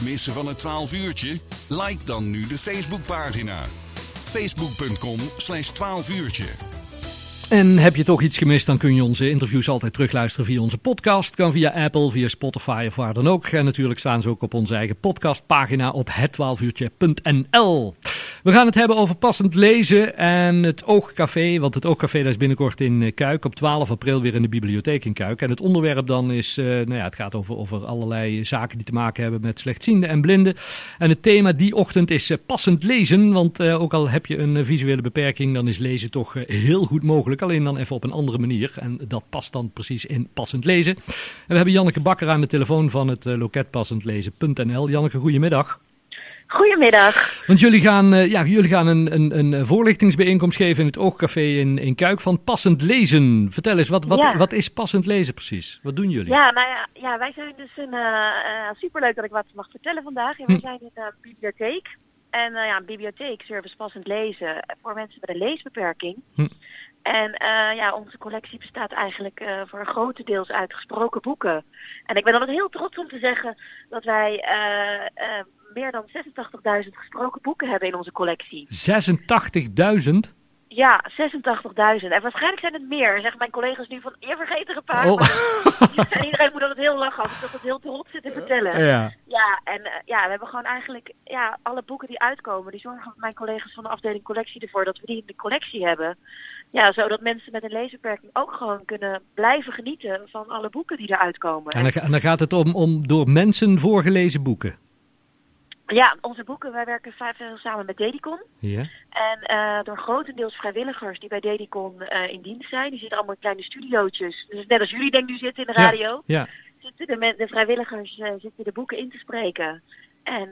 missen van het 12 uurtje? Like dan nu de Facebookpagina. Facebook.com slash 12 uurtje. En heb je toch iets gemist, dan kun je onze interviews altijd terugluisteren via onze podcast. Kan via Apple, via Spotify of waar dan ook. En natuurlijk staan ze ook op onze eigen podcastpagina op het12uurtje.nl. We gaan het hebben over passend lezen en het Oogcafé. Want het Oogcafé is binnenkort in Kuik. Op 12 april weer in de bibliotheek in Kuik. En het onderwerp dan is, uh, nou ja, het gaat over, over allerlei zaken die te maken hebben met slechtzienden en blinden. En het thema die ochtend is uh, passend lezen. Want ook al heb je een visuele beperking, dan is lezen toch heel goed mogelijk. Alleen dan even op een andere manier. En dat past dan precies in passend lezen. En we hebben Janneke Bakker aan de telefoon van het loket passendlezen.nl. Janneke, goedemiddag. Goedemiddag. Want jullie gaan, uh, ja, jullie gaan een, een, een voorlichtingsbijeenkomst geven in het Oogcafé in, in Kuik van passend lezen. Vertel eens, wat, wat, ja. wat is passend lezen precies? Wat doen jullie? Ja, nou ja, ja wij zijn dus een, uh, uh, superleuk dat ik wat mag vertellen vandaag. Wij hm. zijn in een bibliotheek. En ja, een bibliotheek, service passend lezen voor mensen met een leesbeperking. Hm. En uh, ja, onze collectie bestaat eigenlijk uh, voor grotendeels uit gesproken boeken. En ik ben altijd heel trots om te zeggen dat wij uh, meer dan 86.000 gesproken boeken hebben in onze collectie. 86.000? Ja, 86.000. En waarschijnlijk zijn het meer. Zeggen mijn collega's nu van, je vergeet er een paar. Oh. en iedereen moet altijd heel lachen als ik dat het heel trots zit te vertellen. Ja, ja en uh, ja, we hebben gewoon eigenlijk ja, alle boeken die uitkomen, die zorgen mijn collega's van de afdeling collectie ervoor dat we die in de collectie hebben. Ja, zodat mensen met een leesbeperking ook gewoon kunnen blijven genieten van alle boeken die eruit komen. En dan, en dan gaat het om, om door mensen voorgelezen boeken? Ja, onze boeken, wij werken vijf samen met Dedicon. Ja. En uh, door grotendeels vrijwilligers die bij Dedicon uh, in dienst zijn. Die zitten allemaal in kleine studiootjes. Dus net als jullie denk nu zitten in de radio. Ja. ja. Zitten de, de vrijwilligers uh, zitten de boeken in te spreken. En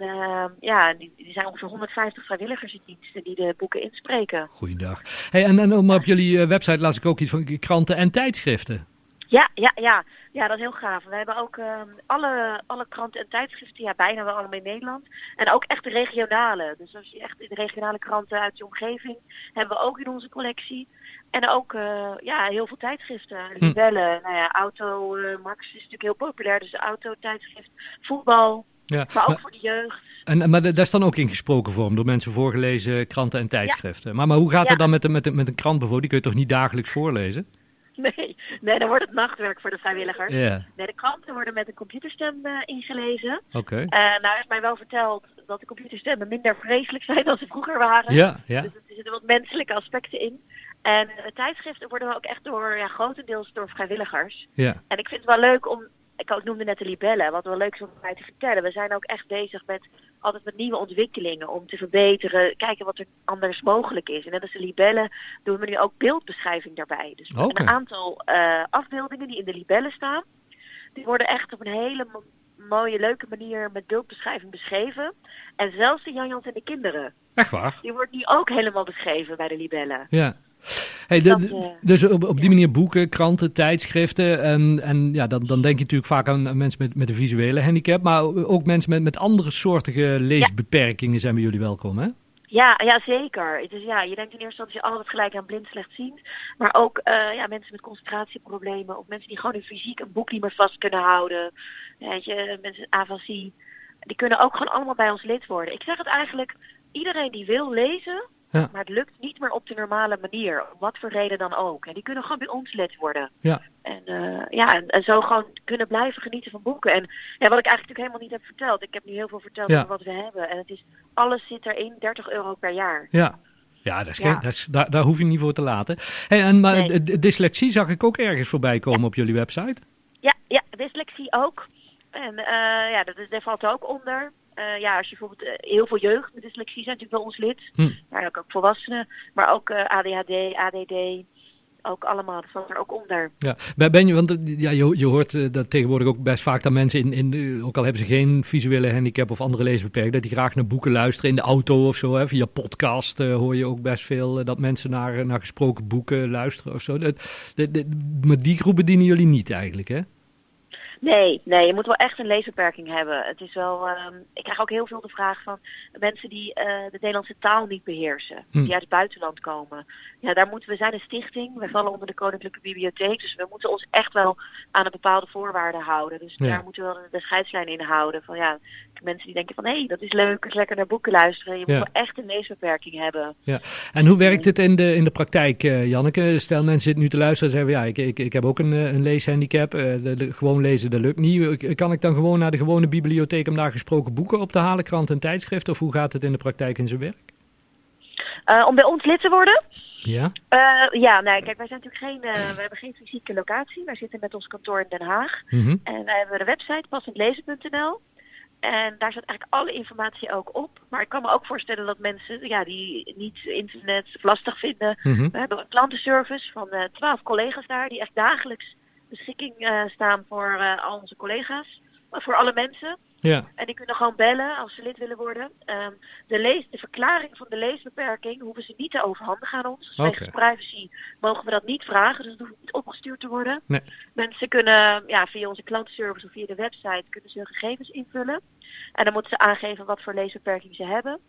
ja, die, die, zijn ongeveer 150 vrijwilligers in dienst die de boeken inspreken. Goeiedag. Hey, en, en om op jullie website las ik ook iets van kranten en tijdschriften. Ja, ja, ja. Ja, dat is heel gaaf. We hebben ook uh, alle, alle kranten en tijdschriften, ja, bijna wel allemaal in Nederland. En ook echt de regionale. Dus als je echt de regionale kranten uit je omgeving hebben we ook in onze collectie. En ook uh, ja, heel veel tijdschriften. Libellen, hm. nou ja, Auto, uh, Max is natuurlijk heel populair. Dus de auto-tijdschrift, voetbal, ja, maar ook maar, voor de jeugd. En, maar daar is dan ook in gesproken vorm door mensen voorgelezen kranten en tijdschriften. Ja. Maar, maar hoe gaat ja. het dan met, met, met een krant bijvoorbeeld? Die kun je toch niet dagelijks voorlezen? Nee, nee, dan wordt het nachtwerk voor de vrijwilligers. Yeah. Nee, de kranten worden met een computerstem uh, ingelezen. Oké. Okay. Uh, nou is mij wel verteld dat de computerstemmen minder vreselijk zijn dan ze vroeger waren. Ja, ja. Dus er zitten wat menselijke aspecten in. En de tijdschriften worden ook echt door, ja, grotendeels door vrijwilligers. Ja. En ik vind het wel leuk om, ik noemde net de libellen, wat wel leuk is om mij te vertellen. We zijn ook echt bezig met altijd met nieuwe ontwikkelingen om te verbeteren, kijken wat er anders mogelijk is. En net als de libellen doen we nu ook beeldbeschrijving daarbij. Dus okay. een aantal uh, afbeeldingen die in de libellen staan, die worden echt op een hele mooie, leuke manier met beeldbeschrijving beschreven. En zelfs de Janjans en de kinderen. Echt waar? Die wordt nu ook helemaal beschreven bij de libellen. Ja. Hey, de, de, dus op, op die manier boeken, kranten, tijdschriften. En, en ja, dan, dan denk je natuurlijk vaak aan, mensen met, met een visuele handicap. Maar ook mensen met, met andere soortige leesbeperkingen zijn bij jullie welkom, hè? Ja, ja, zeker. Dus ja, je denkt in eerste instantie altijd gelijk aan blind slechtziend. Maar ook uh, ja, mensen met concentratieproblemen. Of mensen die gewoon in fysiek een boek niet meer vast kunnen houden. Weet je, mensen met afasie. Die kunnen ook gewoon allemaal bij ons lid worden. Ik zeg het eigenlijk, iedereen die wil lezen, ja. Maar het lukt niet meer op de normale manier. Om wat voor reden dan ook. En die kunnen gewoon bij ons lid worden. Ja. En, uh, ja, en, en, zo gewoon kunnen blijven genieten van boeken. En ja, wat ik eigenlijk natuurlijk helemaal niet heb verteld. Ik heb nu heel veel verteld ja. over wat we hebben. En het is, alles zit erin, 30 euro per jaar. Ja. Ja, dat is geen, dat is, daar, daar hoef je niet voor te laten. Hey, en, maar Nee. dyslexie zag ik ook ergens voorbij komen op jullie website. Ja, ja, dyslexie ook. En eh, ja, dat, valt ook onder. Eh, ja, als je bijvoorbeeld eh, heel veel jeugd met dyslexie zijn natuurlijk bij ons lid. Hm. Maar ook, ook volwassenen. Maar ook eh, ADHD, ADD. Ook allemaal, dat valt er ook onder. Ja, Ben je, want ja, je, je hoort dat tegenwoordig ook best vaak dat mensen, in, in, ook al hebben ze geen visuele handicap of andere leesbeperking, dat die graag naar boeken luisteren in de auto of zo. Hè. Via podcast hoor je ook best veel dat mensen naar, naar gesproken boeken luisteren of zo. Dat, dat- dat- maar die groep bedienen jullie niet eigenlijk, hè? Nee, nee, je moet wel echt een leesbeperking hebben. Het is wel, ehm, ik krijg ook heel veel de vraag van mensen die uh, de Nederlandse taal niet beheersen, hm. die uit het buitenland komen. Ja, daar moeten we zijn een stichting. We vallen onder de Koninklijke Bibliotheek, dus we moeten ons echt wel aan een bepaalde voorwaarden houden. Dus daar moeten we wel de scheidslijn in houden. Van ja, mensen die denken van hé, hey, dat is leuk, eens lekker naar boeken luisteren. Je moet wel echt een leesbeperking hebben. Ja. En hoe werkt het in de, in de praktijk, uh, Janneke? Stel mensen zitten nu te luisteren en zeggen ja, ik, ik, ik heb ook een, eh, een leeshandicap. Uh, de, gewoon lezen, dat lukt niet. Kan ik dan gewoon naar de gewone bibliotheek om daar gesproken boeken op te halen, krant en tijdschrift? Of hoe gaat het in de praktijk in zijn werk? om bij ons lid te worden? Ja? ja, nee, kijk, wij zijn natuurlijk geen, we hebben geen fysieke locatie. Wij zitten met ons kantoor in Den Haag. Mhm. En wij hebben de website passendlezen.nl. En daar staat eigenlijk alle informatie ook op. Maar ik kan me ook voorstellen dat mensen ja, die niet internet lastig vinden. Mhm. We hebben een klantenservice van twaalf collega's daar die echt dagelijks beschikking uh, staan voor uh, al onze collega's. voor alle mensen. Ja. En die kunnen gewoon bellen als ze lid willen worden. Um, de, lees, de verklaring van de leesbeperking hoeven ze niet te overhandigen aan ons. Dus okay. privacy mogen we dat niet vragen. Dus dat hoeft niet opgestuurd te worden. Nee. Mensen kunnen ja, via onze klantenservice of via de website kunnen ze hun gegevens invullen. En dan moeten ze aangeven wat voor leesbeperking ze hebben.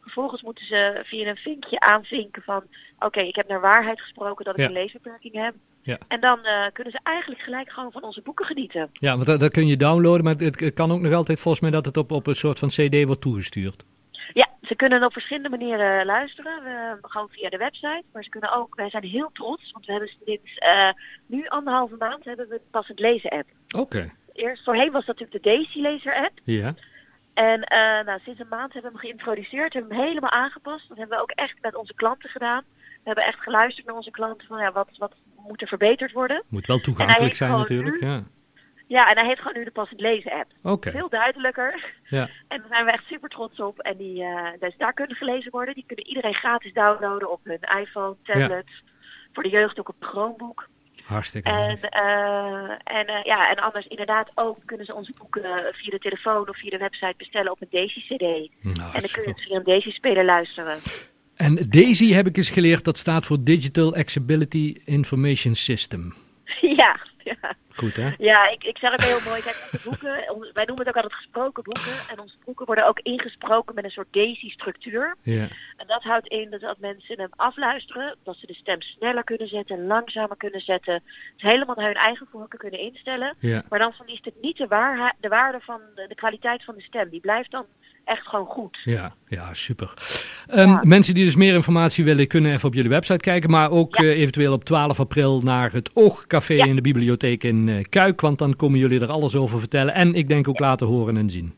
Vervolgens moeten ze via een vinkje aanvinken van oké, ik heb naar waarheid gesproken dat ik Ja. een leesbeperking heb. Ja. En dan uh, kunnen ze eigenlijk gelijk gewoon van onze boeken genieten. Ja, want dat, dat kun je downloaden, maar het, het, kan ook nog altijd volgens mij dat het op, op een soort van cd wordt toegestuurd. Ja, ze kunnen op verschillende manieren luisteren. We, gewoon via de website. Maar ze kunnen ook, wij zijn heel trots, want we hebben sinds uh, nu anderhalve maand hebben we pas het lezen app. Oké. Okay. Eerst voorheen was dat natuurlijk de Daisy lezer app. Ja. En uh, nou, sinds een maand hebben we hem geïntroduceerd, hebben we hem helemaal aangepast. Dat hebben we ook echt met onze klanten gedaan. We hebben echt geluisterd naar onze klanten van ja, wat, wat moet er verbeterd worden. Moet wel toegankelijk zijn natuurlijk, nu, ja. Ja, en hij heeft gewoon nu de passend lezen app. Oké. Okay. Veel duidelijker. Ja. En daar zijn we echt super trots op. En die, uh, dus daar kunnen gelezen worden. Die kunnen iedereen gratis downloaden op hun iPhone, tablet. Ja. Voor de jeugd ook op een Chromebook. Hartstikke En, uh, en, uh, ja, en anders inderdaad ook kunnen ze onze boeken via de telefoon of via de website bestellen op een Daisy-cd. Nou, en dan kun je via een Daisy-speler luisteren. En Daisy heb ik eens geleerd, dat staat voor Digital Accessibility Information System. Ja, ja. Goed hè? Ja, ik, ik zeg ook heel mooi, kijk, onze boeken, wij noemen het ook altijd gesproken boeken. En onze boeken worden ook ingesproken met een soort Daisy-structuur. Ja. En dat houdt in dat als mensen hem afluisteren, dat ze de stem sneller kunnen zetten, langzamer kunnen zetten. Het helemaal naar hun eigen voorkeur kunnen instellen. Ja. Maar dan verliest het niet de, waarheid, de waarde van de, de kwaliteit van de stem. Die blijft dan echt gewoon goed. Ja, ja super. Um, ja. Mensen die dus meer informatie willen, kunnen even op jullie website kijken. Maar ook Ja. uh, eventueel op 12 april naar het Oogcafé Ja. in de bibliotheek in Kuik. Want dan komen jullie er alles over vertellen. En ik denk ook laten horen en zien.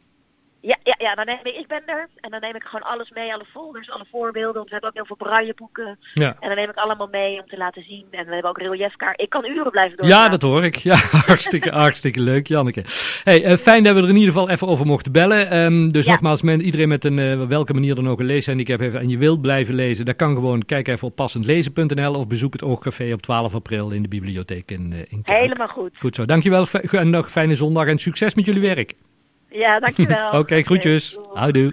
Ja, ja, ja, dan neem ik, ik ben er. En dan neem ik gewoon alles mee, alle folders, alle voorbeelden. Want we hebben ook heel veel brailleboeken. Ja. En dan neem ik allemaal mee om te laten zien. En we hebben ook reliefkaart. Ik kan uren blijven doorgaan. Ja, dat hoor ik. Ja, hartstikke, hartstikke leuk, Janneke. Hey, uh, fijn dat we er in ieder geval even over mochten bellen. Um, dus Ja. nogmaals, men, iedereen met een uh, welke manier dan ook een leeshandicap heeft en je wilt blijven lezen, dat kan gewoon. Kijk even op passendlezen.nl of bezoek het Oogcafé op 12 april in de bibliotheek in, uh, in. Helemaal goed. Goed zo, dankjewel. En nog fijne zondag en succes met jullie werk. Ja, dankjewel. Oké, groetjes. Doei. Houdoe.